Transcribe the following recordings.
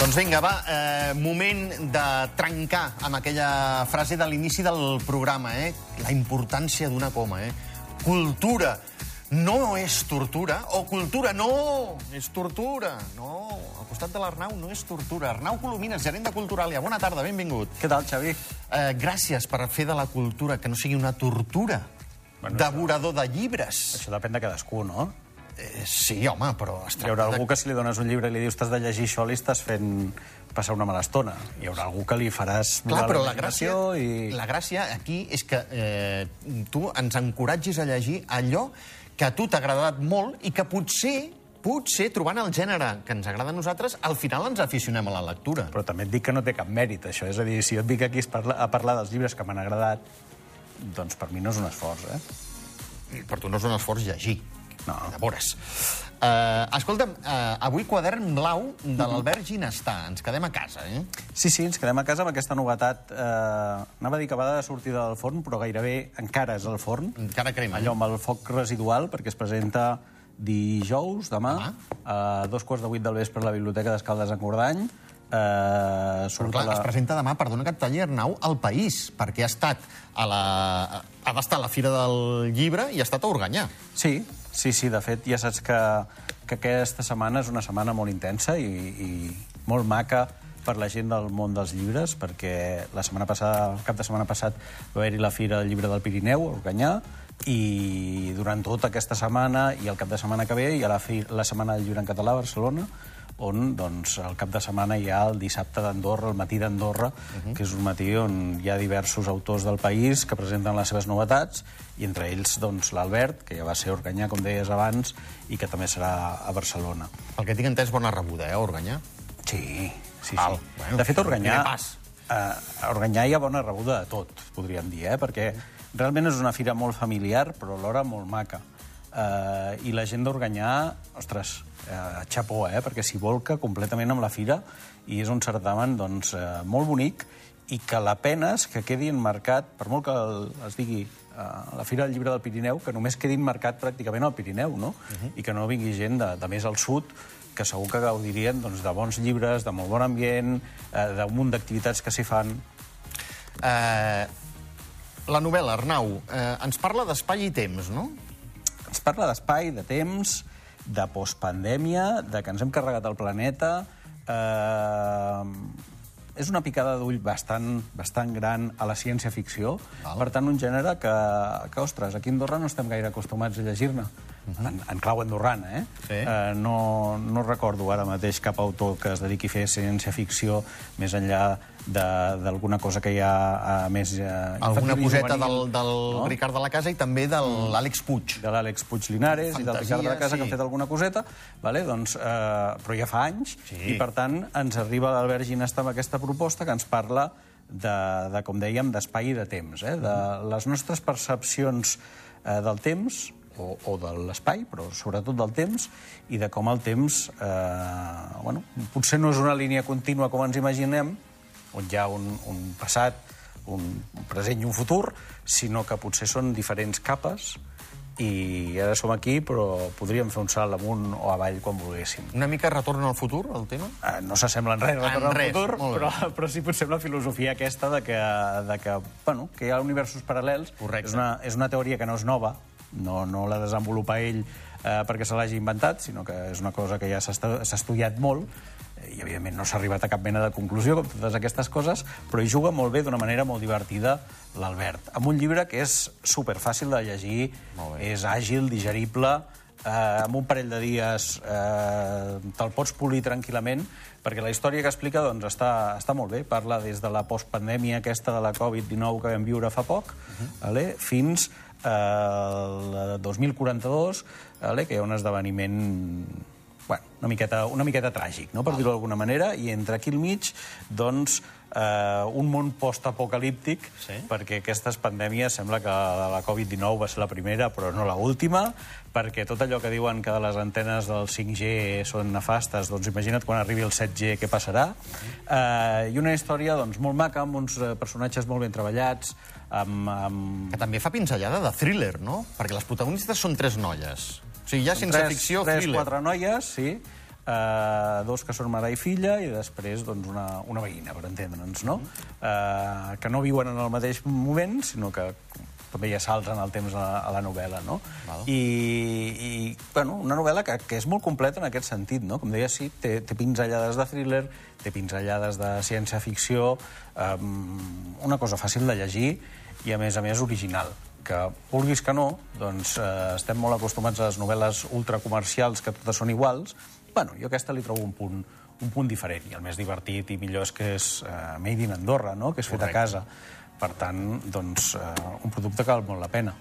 Doncs vinga, va, eh, moment de trencar amb aquella frase de l'inici del programa, eh? La importància d'una coma, eh? Cultura no és tortura, o cultura no és tortura. No, al costat de l'Arnau no és tortura. Arnau Colomines, gerent de Culturalia. Bona tarda, benvingut. Què tal, Xavi? Eh, gràcies per fer de la cultura que no sigui una tortura. Bueno, Devorador de llibres. Això depèn de cadascú, no? Eh, sí, home, però es Hi haurà tracta algú que si li dones un llibre i li dius t'has de llegir això, li estàs fent passar una mala estona. Hi haurà algú que li faràs Clar, però la gràcia, imaginació i... la gràcia aquí és que eh, tu ens encoratgis a llegir allò que a tu t'ha agradat molt i que potser, potser, trobant el gènere que ens agrada a nosaltres, al final ens aficionem a la lectura. Però també et dic que no té cap mèrit, això. És a dir, si jo et dic aquí a parlar dels llibres que m'han agradat, doncs per mi no és un esforç, eh? Per tu no és un esforç llegir. No. Llavors, uh, escolta'm, uh, avui quadern blau de l'Albert Ginestà. Ens quedem a casa, eh? Sí, sí, ens quedem a casa amb aquesta novetat. Eh, anava a dir que va de sortida del forn, però gairebé encara és al forn. Encara crema. Allò amb el foc residual, perquè es presenta dijous, demà, a dos quarts de vuit del vespre a la Biblioteca d'Escaldes en Gordany. Eh, surt clar, a la... es presenta demà, perdona que et talli, Arnau, al País, perquè ha estat a la... ha d'estar a la Fira del Llibre i ha estat a Organyà. Sí, sí, sí, de fet ja saps que, que aquesta setmana és una setmana molt intensa i, i molt maca per la gent del món dels llibres, perquè la setmana passada, el cap de setmana passat va haver-hi la Fira del Llibre del Pirineu, a Organyà, i durant tota aquesta setmana i el cap de setmana que ve hi ha la, fi, la Setmana del Llibre en Català a Barcelona, on doncs, el cap de setmana hi ha el dissabte d'Andorra, el matí d'Andorra, uh -huh. que és un matí on hi ha diversos autors del país que presenten les seves novetats, i entre ells doncs, l'Albert, que ja va ser a Organyà, com deies abans, i que també serà a Barcelona. El que tinc entès, bona rebuda, eh, Organyà. Sí, sí, Val, sí. bueno, de fet, Organyà, pas. eh, a Organyà hi ha bona rebuda de tot, podríem dir, eh? perquè realment és una fira molt familiar, però alhora molt maca. Eh, I la gent d'Organyà, ostres, eh, xapó, eh? perquè s'hi volca completament amb la fira i és un certamen doncs, eh, molt bonic i que la pena és que quedi enmarcat, per molt que el, es digui eh, la Fira del Llibre del Pirineu, que només quedi enmarcat pràcticament al Pirineu, no? Uh -huh. I que no vingui gent de, de més al sud, que segur que gaudirien doncs, de bons llibres, de molt bon ambient, eh, d'un munt d'activitats que s'hi fan. Eh, la novel·la, Arnau, eh, ens parla d'espai i temps, no? Ens parla d'espai, de temps, de postpandèmia, de que ens hem carregat el planeta... Eh, és una picada d'ull bastant, bastant gran a la ciència-ficció. Per tant, un gènere que, que, ostres, aquí a Andorra no estem gaire acostumats a llegir-ne. En, en clau andorrana, eh? Sí. eh no, no recordo ara mateix cap autor que es dediqui a fer ciència-ficció més enllà de- d'alguna cosa que hi ha uh, més... Uh, Alguna coseta juvenil, del, del no? Ricard de la Casa i també de l'Àlex Puig. de l'Àlex Puig Linares i del Fantasia, Ricard de la Casa, que sí. han fet alguna coseta, vale? doncs, eh, però ja fa anys, Sí. i per tant ens arriba l'Albert Ginesta amb aquesta proposta que ens parla de, de com dèiem, d'espai i de temps, eh? de les nostres percepcions eh, del temps, o, o de l'espai, però sobretot del temps, i de com el temps, eh, bueno, potser no és una línia contínua com ens imaginem, on hi ha un, un passat, un present i un futur, sinó que potser són diferents capes i ara som aquí, però podríem fer un salt amunt o avall quan volguéssim. Una mica retorn al futur, el tema? Eh, No s'assembla en res Retorn En al res, futur, però, però sí potser amb la filosofia aquesta de que, de que, bueno, que hi ha universos paral·lels. Correcte. És una, és una teoria que no és nova, no, no la desenvolupa ell eh, perquè se l'hagi inventat, sinó que és una cosa que ja s'ha estu- s'ha estudiat molt, eh, i evidentment no s'ha arribat a cap mena de conclusió com totes aquestes coses, però hi juga molt bé d'una manera molt divertida l'Albert. Amb un llibre que és superfàcil de llegir, és àgil, digerible, eh, amb un parell de dies eh, te'l pots polir tranquil·lament, perquè la història que explica doncs, està, està molt bé. Parla des de la postpandèmia aquesta de la Covid-19 que vam viure fa poc, vale? fins al 2042, vale? que hi ha un esdeveniment bueno, una miqueta, una miqueta tràgic, no? per dir-ho d'alguna manera, i entre aquí al mig, doncs, eh, un món post-apocalíptic, Sí. perquè aquestes pandèmies sembla que la Covid-19 va ser la primera, però no la última, perquè tot allò que diuen que les antenes del 5G són nefastes, doncs imagina't quan arribi el 7G què passarà. Eh, I una història doncs, molt maca, amb uns eh, personatges molt ben treballats, amb, amb Que també fa pinzellada de thriller, no? Perquè les protagonistes són tres noies. O sigui, hi ha Són ciència-ficció, tres, thriller. quatre noies, sí, eh, dos que són mare i filla, i després doncs, una, una veïna, per entendre'ns, no? Eh, que no viuen en el mateix moment, sinó que també hi ha salts en el temps a, a la novel·la, no? Val. I, i bueno, una novel·la que, que és molt completa en aquest sentit, no? Com deia, sí, té, té pinzellades de thriller, té pinzellades de ciència-ficció, um, una cosa fàcil de llegir i, a més a més, original que, vulguis que no, doncs eh, estem molt acostumats a les novel·les ultracomercials que totes són iguals. Bueno, jo aquesta li trobo un punt, un punt diferent, i el més divertit i millor és que és eh, made in Andorra, no? que és fet a casa. Per tant, doncs, eh, un producte que val molt la pena.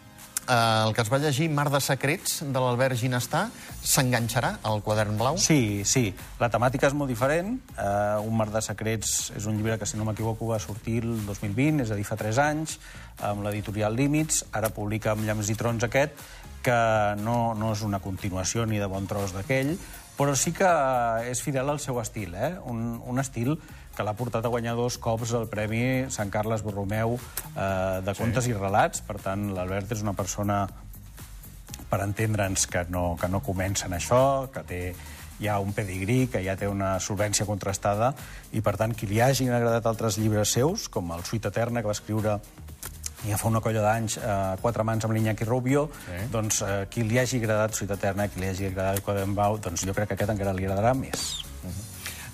Eh, el que es va llegir, Mar de secrets, de l'Albert Ginestà, s'enganxarà al quadern blau? Sí, sí. La temàtica és molt diferent. Uh, un mar de secrets és un llibre que, si no m'equivoco, va sortir el 2020, és a dir, fa 3 anys, amb l'editorial Límits. Ara publica amb Llams i Trons aquest, que no, no és una continuació ni de bon tros d'aquell, però sí que és fidel al seu estil, eh? un, un estil que l'ha portat a guanyar dos cops el Premi Sant Carles Borromeu eh, de contes sí. i relats. Per tant, l'Albert és una persona per entendre'ns que no, que no comença en això, que té ja un pedigrí, que ja té una solvència contrastada, i per tant, qui li hagin agradat altres llibres seus, com el Suite Eterna, que va escriure ja fa una colla d'anys, eh, quatre mans amb l'Iñaki Rubio, sí. doncs eh, qui li hagi agradat Suite Eterna, qui li hagi agradat Quadern Bau, doncs jo crec que aquest encara li agradarà més.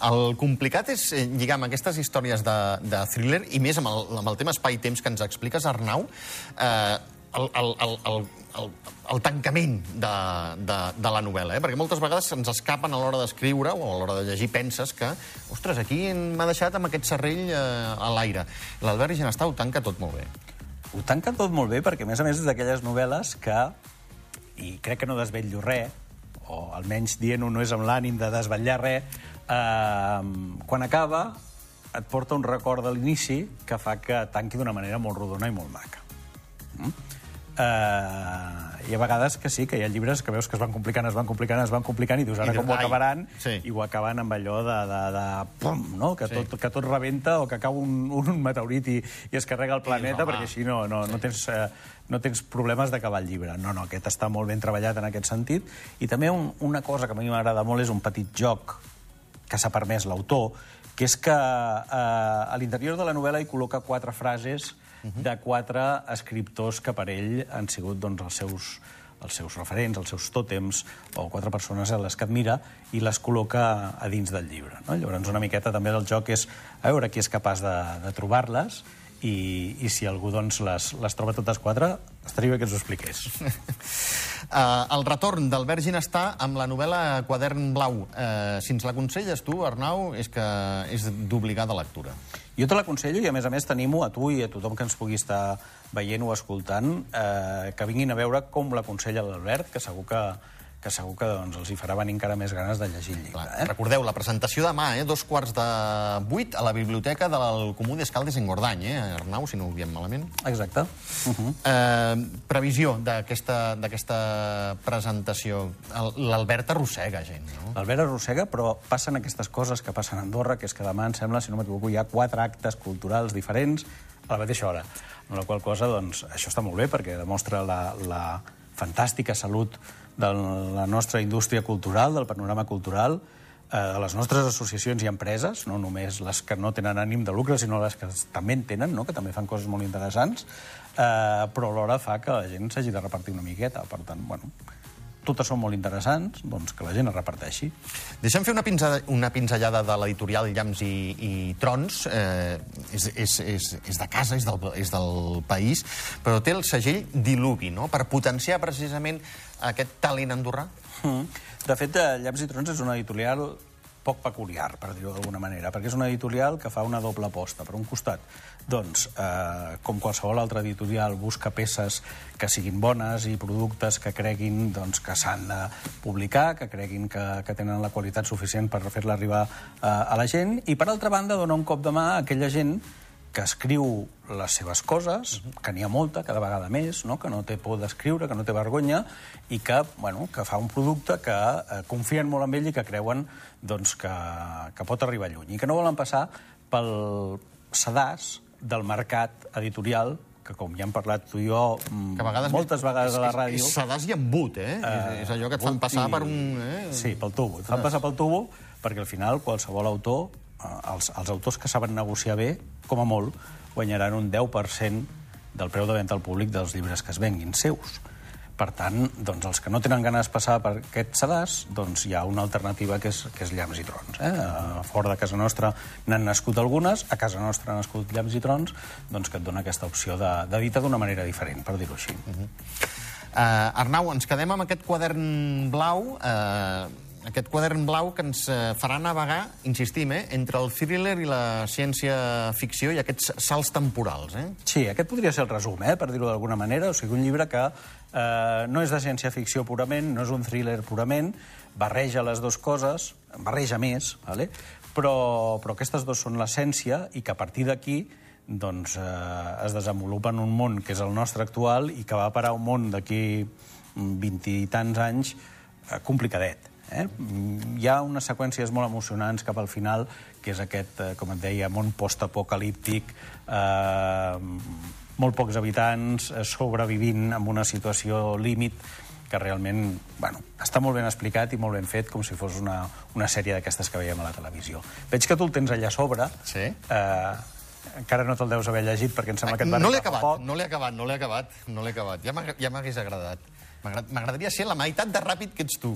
El complicat és eh, lligar amb aquestes històries de, de thriller, i més amb el, amb el tema espai-temps que ens expliques, Arnau, eh, el, el, el, el, el, el tancament de, de, de la novel·la, eh? perquè moltes vegades ens escapen a l'hora d'escriure o a l'hora de llegir, penses que, ostres, aquí m'ha deixat amb aquest serrell eh, a l'aire. L'Albert Genestà ho tanca tot molt bé. Ho tanca tot molt bé perquè, a més a més, és d'aquelles novel·les que, i crec que no desvetllo res, o almenys dient-ho no és amb l'ànim de desvetllar res, eh, quan acaba et porta un record de l'inici que fa que tanqui d'una manera molt rodona i molt maca. Mm? Uh, I a vegades que sí, que hi ha llibres que veus que es van complicant, es van complicant, es van complicant, i dius ara I com ho acabaran, sí. i ho acaben amb allò de, de, de pum, no? que, sí. tot, que tot rebenta o que cau un, un meteorit i, i es carrega el planeta, sí, perquè així no, no, no, tens, uh, no tens problemes d'acabar el llibre. No, no, aquest està molt ben treballat en aquest sentit. I també un, una cosa que a mi m'agrada molt és un petit joc que s'ha permès l'autor, que és que uh, a l'interior de la novel·la hi col·loca quatre frases de quatre escriptors que per ell han sigut doncs, els seus els seus referents, els seus tòtems, o quatre persones a les que admira, i les col·loca a dins del llibre. No? Llavors, una miqueta també del joc és a veure qui és capaç de, de trobar-les, i, i si algú doncs, les, les troba totes quatre, estaria bé que ens ho expliqués. Uh, el retorn d'Albert Ginestà amb la novel·la Quadern Blau. Uh, si ens l'aconselles tu, Arnau, és que és d'obligada lectura. Jo te l'aconsello i, a més a més, tenim-ho a tu i a tothom que ens pugui estar veient o escoltant, eh, que vinguin a veure com l'aconsella l'Albert, que segur que, que segur que doncs, els hi farà venir encara més ganes de llegir el llibre. Clar, eh? Recordeu, la presentació demà, eh? dos quarts de vuit, a la biblioteca del Comú d'Escaldes en Gordany, eh? Arnau, si no ho diem malament. Exacte. Uh -huh. eh, previsió d'aquesta presentació. L'Albert arrossega gent, no? L'Albert arrossega, però passen aquestes coses que passen a Andorra, que és que demà, em sembla, si no m'equivoco, hi ha quatre actes culturals diferents a la mateixa hora. Amb la qual cosa, doncs, això està molt bé, perquè demostra la, la fantàstica salut de la nostra indústria cultural, del panorama cultural, eh, de les nostres associacions i empreses, no només les que no tenen ànim de lucre, sinó les que també en tenen, no? que també fan coses molt interessants, eh, però alhora fa que la gent s'hagi de repartir una miqueta. Per tant, bueno, totes són molt interessants, doncs que la gent es reparteixi. Deixem fer una, pinza, una pinzellada de l'editorial Llams i, i Trons. Eh, és, és, és, és de casa, és del, és del país, però té el segell Diluvi, no?, per potenciar precisament aquest talent andorrà. Mm. De fet, eh, Llams i Trons és una editorial poc peculiar, per dir-ho d'alguna manera, perquè és una editorial que fa una doble aposta. Per un costat, doncs, eh, com qualsevol altra editorial, busca peces que siguin bones i productes que creguin doncs, que s'han de publicar, que creguin que, que tenen la qualitat suficient per fer-la arribar eh, a la gent, i per altra banda dona un cop de mà a aquella gent que escriu les seves coses, que n'hi ha molta, cada vegada més, no? que no té por d'escriure, que no té vergonya, i que, bueno, que fa un producte que eh, confien molt en ell i que creuen doncs, que, que pot arribar lluny, i que no volen passar pel sedàs del mercat editorial que com ja hem parlat tu i jo mm, Que a vegades... moltes vegades a la ràdio... És, és sedàs i embut, eh? Uh, és allò que et fan passar per un... Eh? Sí, pel tubo. Et fan passar pel tubo perquè al final qualsevol autor, eh, els, els autors que saben negociar bé, com a molt, guanyaran un 10% del preu de venda al públic dels llibres que es venguin seus. Per tant, doncs, els que no tenen ganes de passar per aquest sedàs, doncs hi ha una alternativa que és, que és Llams i Trons. Eh? A fora de casa nostra n'han nascut algunes, a casa nostra han nascut Llams i Trons, doncs que et dona aquesta opció de- d'editar d'una manera diferent, per dir-ho així. Uh, Arnau, ens quedem amb aquest quadern blau, uh, aquest quadern blau que ens uh, farà navegar, insistim, eh, entre el thriller i la ciència-ficció i aquests salts temporals. Eh? Sí, aquest podria ser el resum, eh, per dir-ho d'alguna manera. O sigui, un llibre que eh, no és de ciència-ficció purament, no és un thriller purament, barreja les dues coses, barreja més, vale? però, però aquestes dues són l'essència i que a partir d'aquí doncs, eh, es desenvolupa en un món que és el nostre actual i que va parar un món d'aquí vint i tants anys eh, complicadet. Eh? Hi ha unes seqüències molt emocionants cap al final, que és aquest, eh, com et deia, món postapocalíptic, eh, molt pocs habitants, eh, sobrevivint en una situació límit, que realment bueno, està molt ben explicat i molt ben fet, com si fos una, una sèrie d'aquestes que veiem a la televisió. Veig que tu el tens allà a sobre. Sí. Eh, encara no te'l deus haver llegit, perquè em sembla que et va no l'he arribar acabat, poc. no l'he acabat, no l'he acabat, no l'he acabat. Ja m'hagués agradat. M'agrad- M'agradaria ser la meitat de ràpid que ets tu.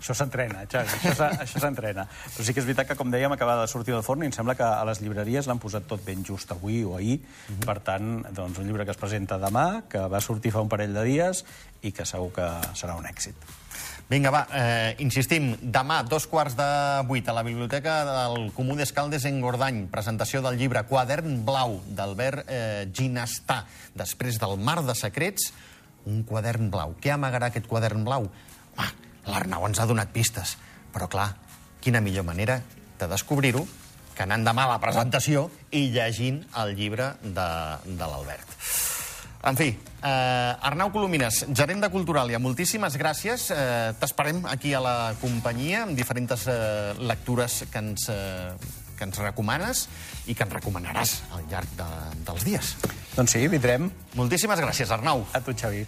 Això s'entrena, Xavi, això s'entrena. Però sí que és veritat que, com dèiem, acaba de sortir del forn i em sembla que a les llibreries l'han posat tot ben just avui o ahir. Per tant, doncs, un llibre que es presenta demà, que va sortir fa un parell de dies i que segur que serà un èxit. Vinga, va, eh, insistim, demà, dos quarts de vuit, a la Biblioteca del Comú d'Escaldes en Gordany, presentació del llibre Quadern Blau, d'Albert eh, Ginastà. Després del Mar de Secrets, un quadern blau. Què amagarà aquest quadern blau? Home, l'Arnau ens ha donat pistes. Però, clar, quina millor manera de descobrir-ho que anant demà a la presentació i llegint el llibre de, de l'Albert. En fi, eh, Arnau Colomines, gerent de Culturalia, moltíssimes gràcies. Eh, T'esperem aquí a la companyia amb diferents eh, lectures que ens, eh, que ens recomanes i que ens recomanaràs al llarg de, dels dies. Doncs sí, vindrem Moltíssimes gràcies, Arnau. a tu, Xavi.